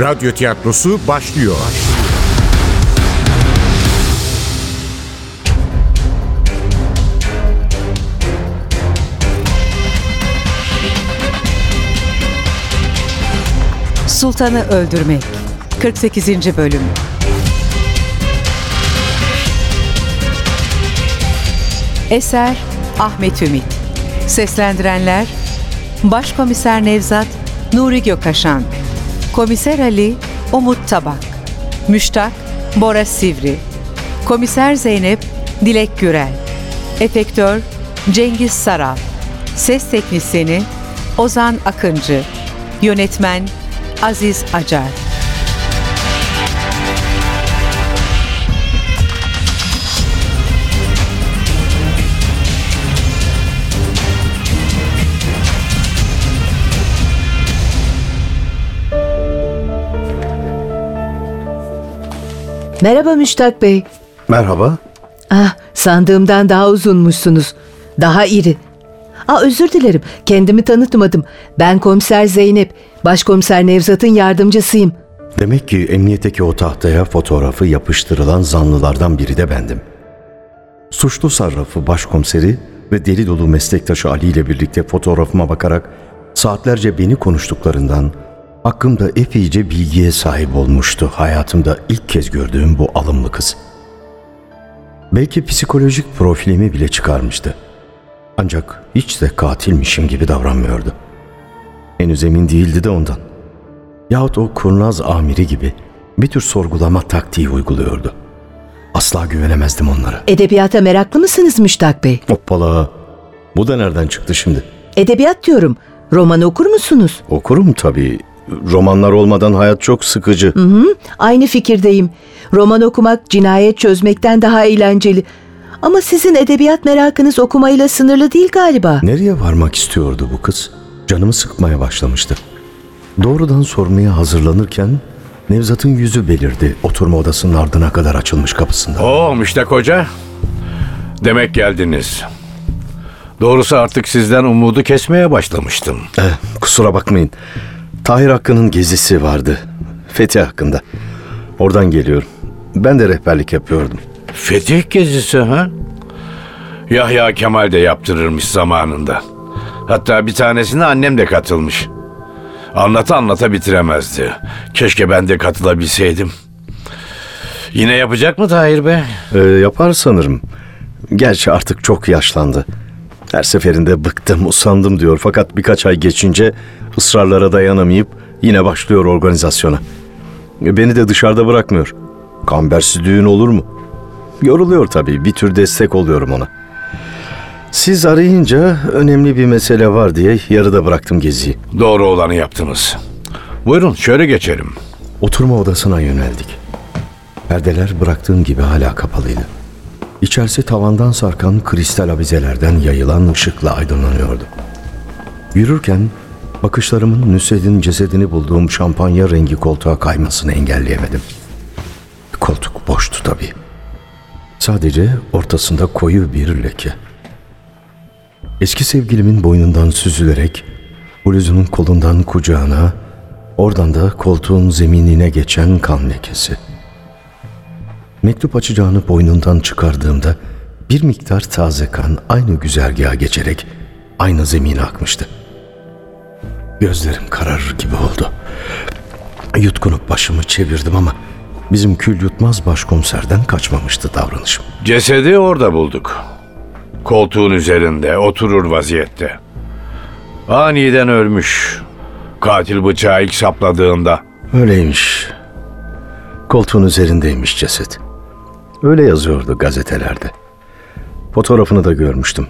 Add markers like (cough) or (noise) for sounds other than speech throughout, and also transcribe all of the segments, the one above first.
Radyo tiyatrosu başlıyor. Sultanı Öldürmek 48. Bölüm Eser Ahmet Ümit Seslendirenler Başkomiser Nevzat Nuri Gökaşan Komiser Ali Umut Tabak. Müştak Bora Sivri. Komiser Zeynep Dilek Gürel. Efektör Cengiz Saral. Ses Teknisini Ozan Akıncı. Yönetmen Aziz Acar Merhaba Müştak Bey. Merhaba. Ah, sandığımdan daha uzunmuşsunuz. Daha iri. Aa, özür dilerim. Kendimi tanıtmadım. Ben komiser Zeynep. Başkomiser Nevzat'ın yardımcısıyım. Demek ki emniyetteki o tahtaya fotoğrafı yapıştırılan zanlılardan biri de bendim. Suçlu sarrafı başkomiseri ve deli dolu meslektaşı Ali ile birlikte fotoğrafıma bakarak saatlerce beni konuştuklarından hakkımda epeyce bilgiye sahip olmuştu hayatımda ilk kez gördüğüm bu alımlı kız. Belki psikolojik profilimi bile çıkarmıştı. Ancak hiç de katilmişim gibi davranmıyordu. Henüz emin değildi de ondan. Yahut o kurnaz amiri gibi bir tür sorgulama taktiği uyguluyordu. Asla güvenemezdim onlara. Edebiyata meraklı mısınız Müştak Bey? Hoppala. Bu da nereden çıktı şimdi? Edebiyat diyorum. Roman okur musunuz? Okurum tabii. Romanlar olmadan hayat çok sıkıcı. Hı, aynı fikirdeyim. Roman okumak cinayet çözmekten daha eğlenceli. Ama sizin edebiyat merakınız okumayla sınırlı değil galiba. Nereye varmak istiyordu bu kız? Canımı sıkmaya başlamıştı. Doğrudan sormaya hazırlanırken Nevzat'ın yüzü belirdi oturma odasının ardına kadar açılmış kapısında. Oo Müştak Hoca. Demek geldiniz. Doğrusu artık sizden umudu kesmeye başlamıştım. Eh, kusura bakmayın. Tahir Hakkı'nın gezisi vardı. Fethi hakkında. Oradan geliyorum. Ben de rehberlik yapıyordum. Fetih gezisi ha? Yahya Kemal de yaptırırmış zamanında. Hatta bir tanesine annem de katılmış. Anlata anlata bitiremezdi. Keşke ben de katılabilseydim. Yine yapacak mı Tahir Bey? Ee, yapar sanırım. Gerçi artık çok yaşlandı. Her seferinde bıktım, usandım diyor. Fakat birkaç ay geçince ısrarlara dayanamayıp yine başlıyor organizasyona. Beni de dışarıda bırakmıyor. Kambersiz düğün olur mu? Yoruluyor tabii. Bir tür destek oluyorum ona. Siz arayınca önemli bir mesele var diye yarıda bıraktım geziyi. Doğru olanı yaptınız. Buyurun şöyle geçelim. Oturma odasına yöneldik. Perdeler bıraktığım gibi hala kapalıydı. İçerisi tavandan sarkan kristal avizelerden yayılan ışıkla aydınlanıyordu. Yürürken bakışlarımın Nusret'in cesedini bulduğum şampanya rengi koltuğa kaymasını engelleyemedim. Koltuk boştu tabii. Sadece ortasında koyu bir leke. Eski sevgilimin boynundan süzülerek bluzunun kolundan kucağına, oradan da koltuğun zeminine geçen kan lekesi. Mektup açacağını boynundan çıkardığımda bir miktar taze kan aynı güzergaha geçerek aynı zemine akmıştı. Gözlerim kararır gibi oldu. Yutkunup başımı çevirdim ama bizim kül yutmaz başkomiserden kaçmamıştı davranışım. Cesedi orada bulduk. Koltuğun üzerinde oturur vaziyette. Aniden ölmüş. Katil bıçağı ilk sapladığında. Öyleymiş. Koltuğun üzerindeymiş ceset. Öyle yazıyordu gazetelerde. Fotoğrafını da görmüştüm.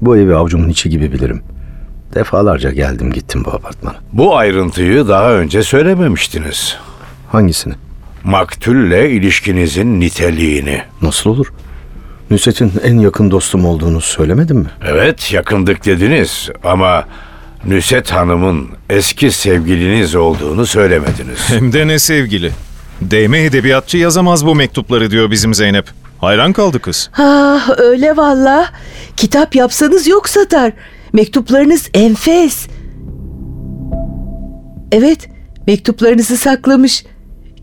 Bu evi avucumun içi gibi bilirim. Defalarca geldim gittim bu apartmana. Bu ayrıntıyı daha önce söylememiştiniz. Hangisini? Maktulle ilişkinizin niteliğini. Nasıl olur? Nusret'in en yakın dostum olduğunu söylemedim mi? Evet yakındık dediniz ama Nüset Hanım'ın eski sevgiliniz olduğunu söylemediniz. Hem de ne sevgili. Değme edebiyatçı yazamaz bu mektupları diyor bizim Zeynep. Hayran kaldı kız. Ah öyle valla. Kitap yapsanız yok satar. Mektuplarınız enfes. Evet, Mektuplarınızı saklamış.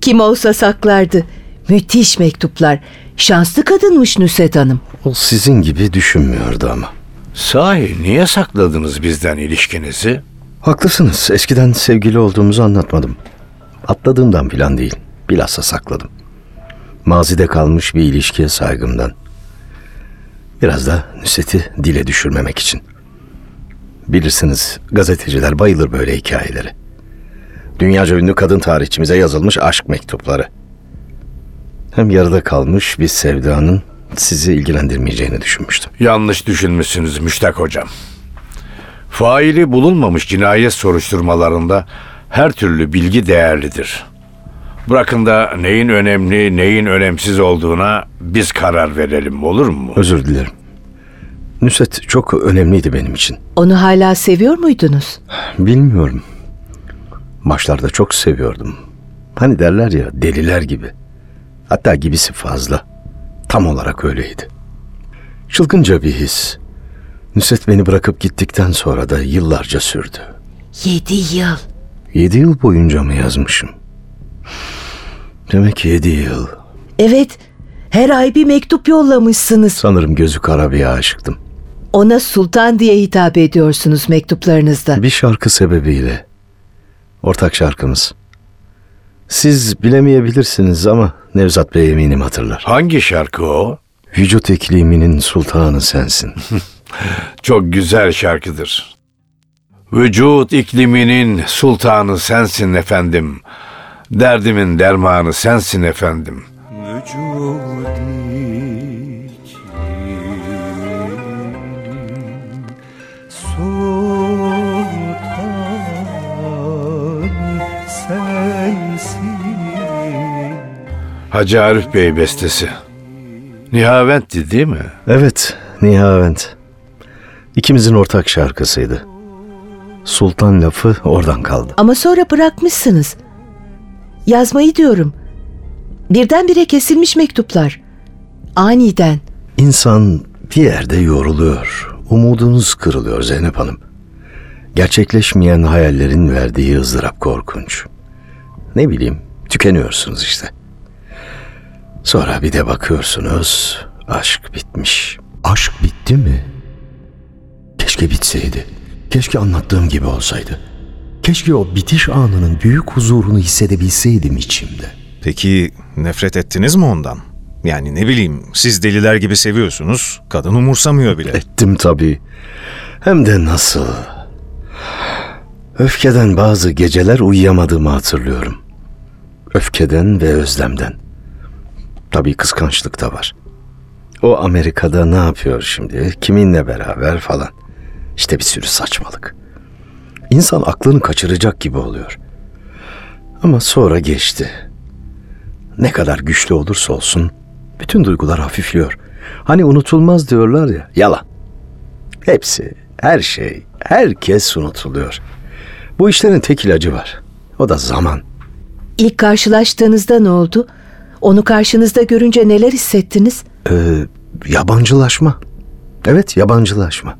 Kim olsa saklardı. Müthiş mektuplar. Şanslı kadınmış Nusret Hanım. O sizin gibi düşünmüyordu ama. Sahi niye sakladınız bizden ilişkinizi? Haklısınız. Eskiden sevgili olduğumuzu anlatmadım. Atladığımdan filan değil. Bilhassa sakladım. Mazide kalmış bir ilişkiye saygımdan. Biraz da Nusret'i dile düşürmemek için. Bilirsiniz gazeteciler bayılır böyle hikayeleri. Dünyaca ünlü kadın tarihçimize yazılmış aşk mektupları. Hem yarıda kalmış bir sevdanın sizi ilgilendirmeyeceğini düşünmüştüm. Yanlış düşünmüşsünüz Müştak Hocam. Faili bulunmamış cinayet soruşturmalarında her türlü bilgi değerlidir. Bırakın da neyin önemli, neyin önemsiz olduğuna biz karar verelim olur mu? Özür dilerim. Nusret çok önemliydi benim için. Onu hala seviyor muydunuz? Bilmiyorum. Başlarda çok seviyordum. Hani derler ya deliler gibi. Hatta gibisi fazla. Tam olarak öyleydi. Çılgınca bir his. Nusret beni bırakıp gittikten sonra da yıllarca sürdü. Yedi yıl. Yedi yıl boyunca mı yazmışım? Demek yedi yıl. Evet, her ay bir mektup yollamışsınız. Sanırım gözü kara bir aşıktım. Ona sultan diye hitap ediyorsunuz mektuplarınızda. Bir şarkı sebebiyle. Ortak şarkımız. Siz bilemeyebilirsiniz ama Nevzat Bey eminim hatırlar. Hangi şarkı o? Vücut ikliminin sultanı sensin. (laughs) Çok güzel şarkıdır. Vücut ikliminin sultanı sensin efendim. Derdimin dermanı sensin efendim. Hacı Arif Bey bestesi. Nihavent'ti değil mi? evet, Nihavent. İkimizin ortak şarkısıydı. Sultan lafı oradan kaldı. Ama sonra bırakmışsınız. Yazmayı diyorum. Birdenbire kesilmiş mektuplar. Aniden. İnsan bir yerde yoruluyor. Umudunuz kırılıyor Zeynep Hanım. Gerçekleşmeyen hayallerin verdiği ızdırap korkunç. Ne bileyim, tükeniyorsunuz işte. Sonra bir de bakıyorsunuz, aşk bitmiş. Aşk bitti mi? Keşke bitseydi. Keşke anlattığım gibi olsaydı. Keşke o bitiş anının büyük huzurunu hissedebilseydim içimde. Peki nefret ettiniz mi ondan? Yani ne bileyim siz deliler gibi seviyorsunuz, kadın umursamıyor bile. Ettim tabii. Hem de nasıl. Öfkeden bazı geceler uyuyamadığımı hatırlıyorum. Öfkeden ve özlemden. Tabii kıskançlık da var. O Amerika'da ne yapıyor şimdi? Kiminle beraber falan. İşte bir sürü saçmalık. İnsan aklını kaçıracak gibi oluyor. Ama sonra geçti. Ne kadar güçlü olursa olsun bütün duygular hafifliyor. Hani unutulmaz diyorlar ya, yalan. Hepsi, her şey, herkes unutuluyor. Bu işlerin tek ilacı var. O da zaman. İlk karşılaştığınızda ne oldu? Onu karşınızda görünce neler hissettiniz? Ee, yabancılaşma. Evet, yabancılaşma.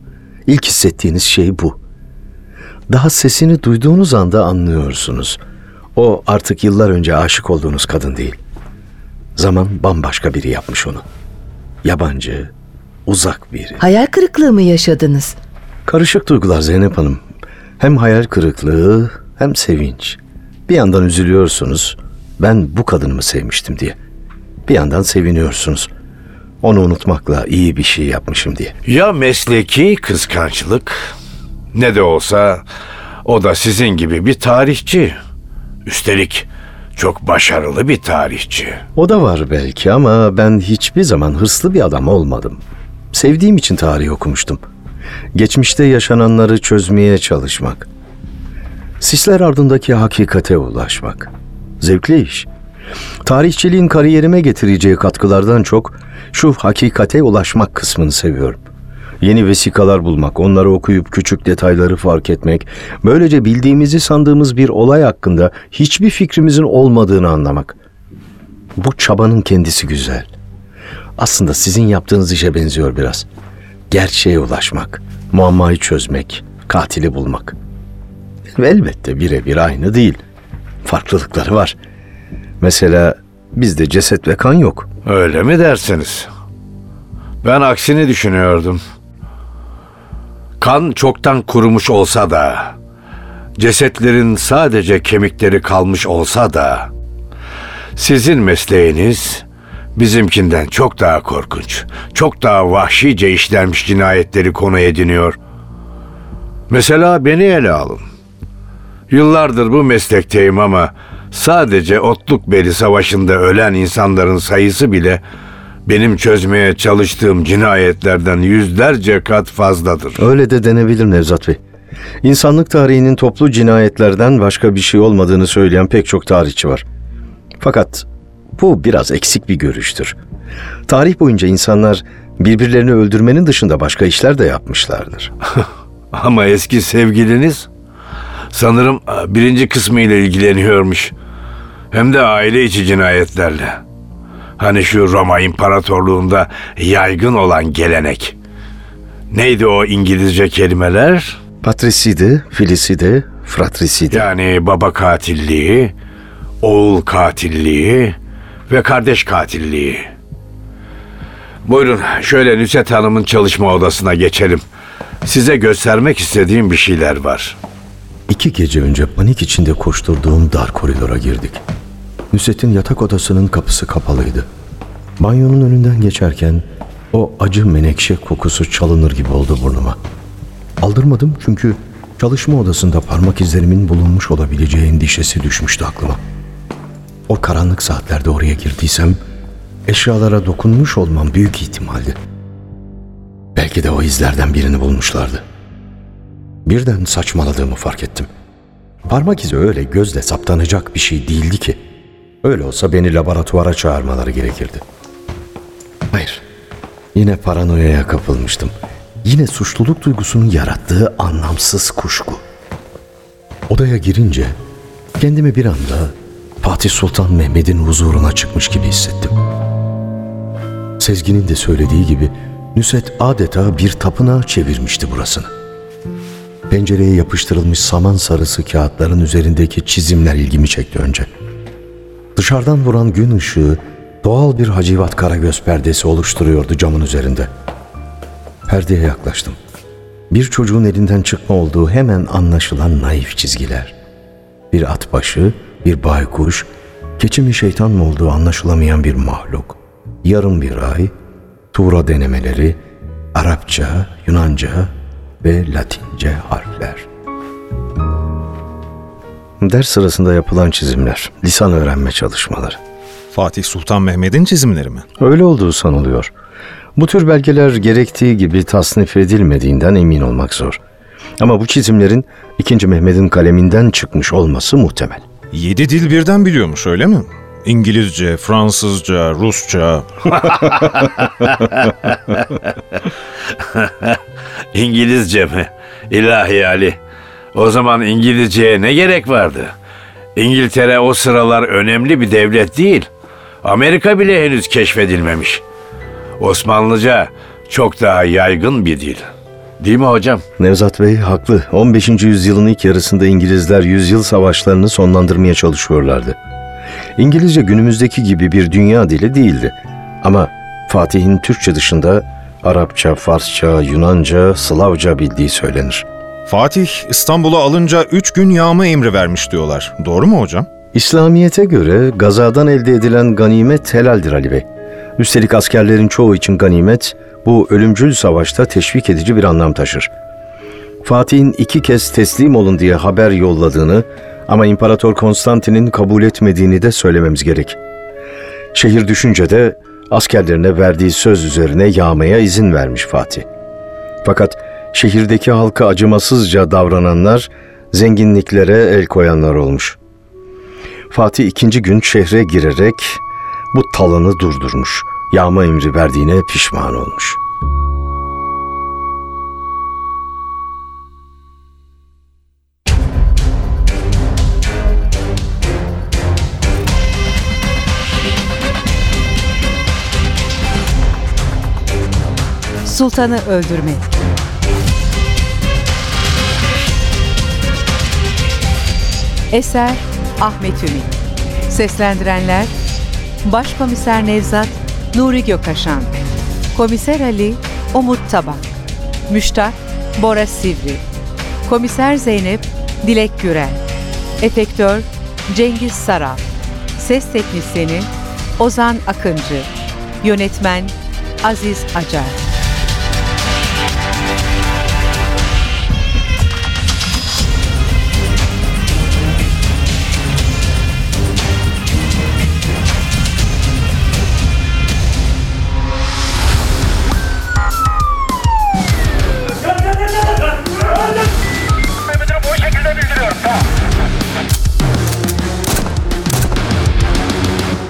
İlk hissettiğiniz şey bu. Daha sesini duyduğunuz anda anlıyorsunuz. O artık yıllar önce aşık olduğunuz kadın değil. Zaman bambaşka biri yapmış onu. Yabancı, uzak biri. Hayal kırıklığı mı yaşadınız? Karışık duygular Zeynep Hanım. Hem hayal kırıklığı hem sevinç. Bir yandan üzülüyorsunuz. Ben bu kadını mı sevmiştim diye. Bir yandan seviniyorsunuz. Onu unutmakla iyi bir şey yapmışım diye. Ya mesleki kıskançlık ne de olsa o da sizin gibi bir tarihçi. Üstelik çok başarılı bir tarihçi. O da var belki ama ben hiçbir zaman hırslı bir adam olmadım. Sevdiğim için tarih okumuştum. Geçmişte yaşananları çözmeye çalışmak. Sisler ardındaki hakikate ulaşmak. Zevkli iş. Tarihçiliğin kariyerime getireceği katkılardan çok şu hakikate ulaşmak kısmını seviyorum. Yeni vesikalar bulmak, onları okuyup küçük detayları fark etmek, böylece bildiğimizi sandığımız bir olay hakkında hiçbir fikrimizin olmadığını anlamak. Bu çabanın kendisi güzel. Aslında sizin yaptığınız işe benziyor biraz. Gerçeğe ulaşmak, muammayı çözmek, katili bulmak. Elbette birebir aynı değil. farklılıkları var. Mesela bizde ceset ve kan yok. Öyle mi dersiniz? Ben aksini düşünüyordum. Kan çoktan kurumuş olsa da, cesetlerin sadece kemikleri kalmış olsa da, sizin mesleğiniz bizimkinden çok daha korkunç, çok daha vahşice işlenmiş cinayetleri konu ediniyor. Mesela beni ele alın. Yıllardır bu meslekteyim ama sadece Otlukbeli Savaşı'nda ölen insanların sayısı bile benim çözmeye çalıştığım cinayetlerden yüzlerce kat fazladır. Öyle de denebilir Nevzat Bey. İnsanlık tarihinin toplu cinayetlerden başka bir şey olmadığını söyleyen pek çok tarihçi var. Fakat bu biraz eksik bir görüştür. Tarih boyunca insanlar birbirlerini öldürmenin dışında başka işler de yapmışlardır. (laughs) Ama eski sevgiliniz sanırım e, birinci kısmı ile ilgileniyormuş. Hem de aile içi cinayetlerle. Hani şu Roma İmparatorluğunda yaygın olan gelenek. Neydi o İngilizce kelimeler? Patricide, filicide, fratricide. Yani baba katilliği, oğul katilliği ve kardeş katilliği. Buyurun şöyle Nüset Hanım'ın çalışma odasına geçelim. Size göstermek istediğim bir şeyler var. İki gece önce panik içinde koşturduğum dar koridora girdik. Nusret'in yatak odasının kapısı kapalıydı. Banyonun önünden geçerken o acı menekşe kokusu çalınır gibi oldu burnuma. Aldırmadım çünkü çalışma odasında parmak izlerimin bulunmuş olabileceği endişesi düşmüştü aklıma. O karanlık saatlerde oraya girdiysem eşyalara dokunmuş olmam büyük ihtimaldi. Belki de o izlerden birini bulmuşlardı. Birden saçmaladığımı fark ettim. Parmak izi öyle gözle saptanacak bir şey değildi ki. Öyle olsa beni laboratuvara çağırmaları gerekirdi. Hayır. Yine paranoyaya kapılmıştım. Yine suçluluk duygusunun yarattığı anlamsız kuşku. Odaya girince kendimi bir anda Fatih Sultan Mehmet'in huzuruna çıkmış gibi hissettim. Sezgin'in de söylediği gibi Nüset adeta bir tapınağa çevirmişti burasını. Pencereye yapıştırılmış saman sarısı kağıtların üzerindeki çizimler ilgimi çekti önce. Dışarıdan vuran gün ışığı doğal bir hacivat karagöz perdesi oluşturuyordu camın üzerinde. Perdeye yaklaştım. Bir çocuğun elinden çıkma olduğu hemen anlaşılan naif çizgiler. Bir at başı, bir baykuş, keçi mi şeytan mı olduğu anlaşılamayan bir mahluk. Yarım bir ay, Tuğra denemeleri, Arapça, Yunanca ve Latince harfler. Ders sırasında yapılan çizimler, lisan öğrenme çalışmaları. Fatih Sultan Mehmet'in çizimleri mi? Öyle olduğu sanılıyor. Bu tür belgeler gerektiği gibi tasnif edilmediğinden emin olmak zor. Ama bu çizimlerin 2. Mehmet'in kaleminden çıkmış olması muhtemel. Yedi dil birden biliyormuş öyle mi? İngilizce, Fransızca, Rusça. (laughs) İngilizce mi? İlahi Ali. O zaman İngilizceye ne gerek vardı? İngiltere o sıralar önemli bir devlet değil. Amerika bile henüz keşfedilmemiş. Osmanlıca çok daha yaygın bir dil. Değil mi hocam? Nevzat Bey haklı. 15. yüzyılın ilk yarısında İngilizler yüzyıl savaşlarını sonlandırmaya çalışıyorlardı. İngilizce günümüzdeki gibi bir dünya dili değildi. Ama Fatih'in Türkçe dışında Arapça, Farsça, Yunanca, Slavca bildiği söylenir. Fatih İstanbul'a alınca üç gün yağma emri vermiş diyorlar. Doğru mu hocam? İslamiyet'e göre gazadan elde edilen ganimet helaldir Ali Bey. Üstelik askerlerin çoğu için ganimet bu ölümcül savaşta teşvik edici bir anlam taşır. Fatih'in iki kez teslim olun diye haber yolladığını ama İmparator Konstantin'in kabul etmediğini de söylememiz gerek. Şehir düşünce de askerlerine verdiği söz üzerine yağmaya izin vermiş Fatih. Fakat şehirdeki halka acımasızca davrananlar zenginliklere el koyanlar olmuş. Fatih ikinci gün şehre girerek bu talanı durdurmuş. Yağma emri verdiğine pişman olmuş. Sultanı öldürmek. Eser Ahmet Ümit. Seslendirenler Başkomiser Nevzat Nuri Gökaşan Komiser Ali Umut Tabak. Müştak Bora Sivri. Komiser Zeynep Dilek Gürel. Efektör Cengiz Saral Ses Teknisini Ozan Akıncı. Yönetmen Aziz Acar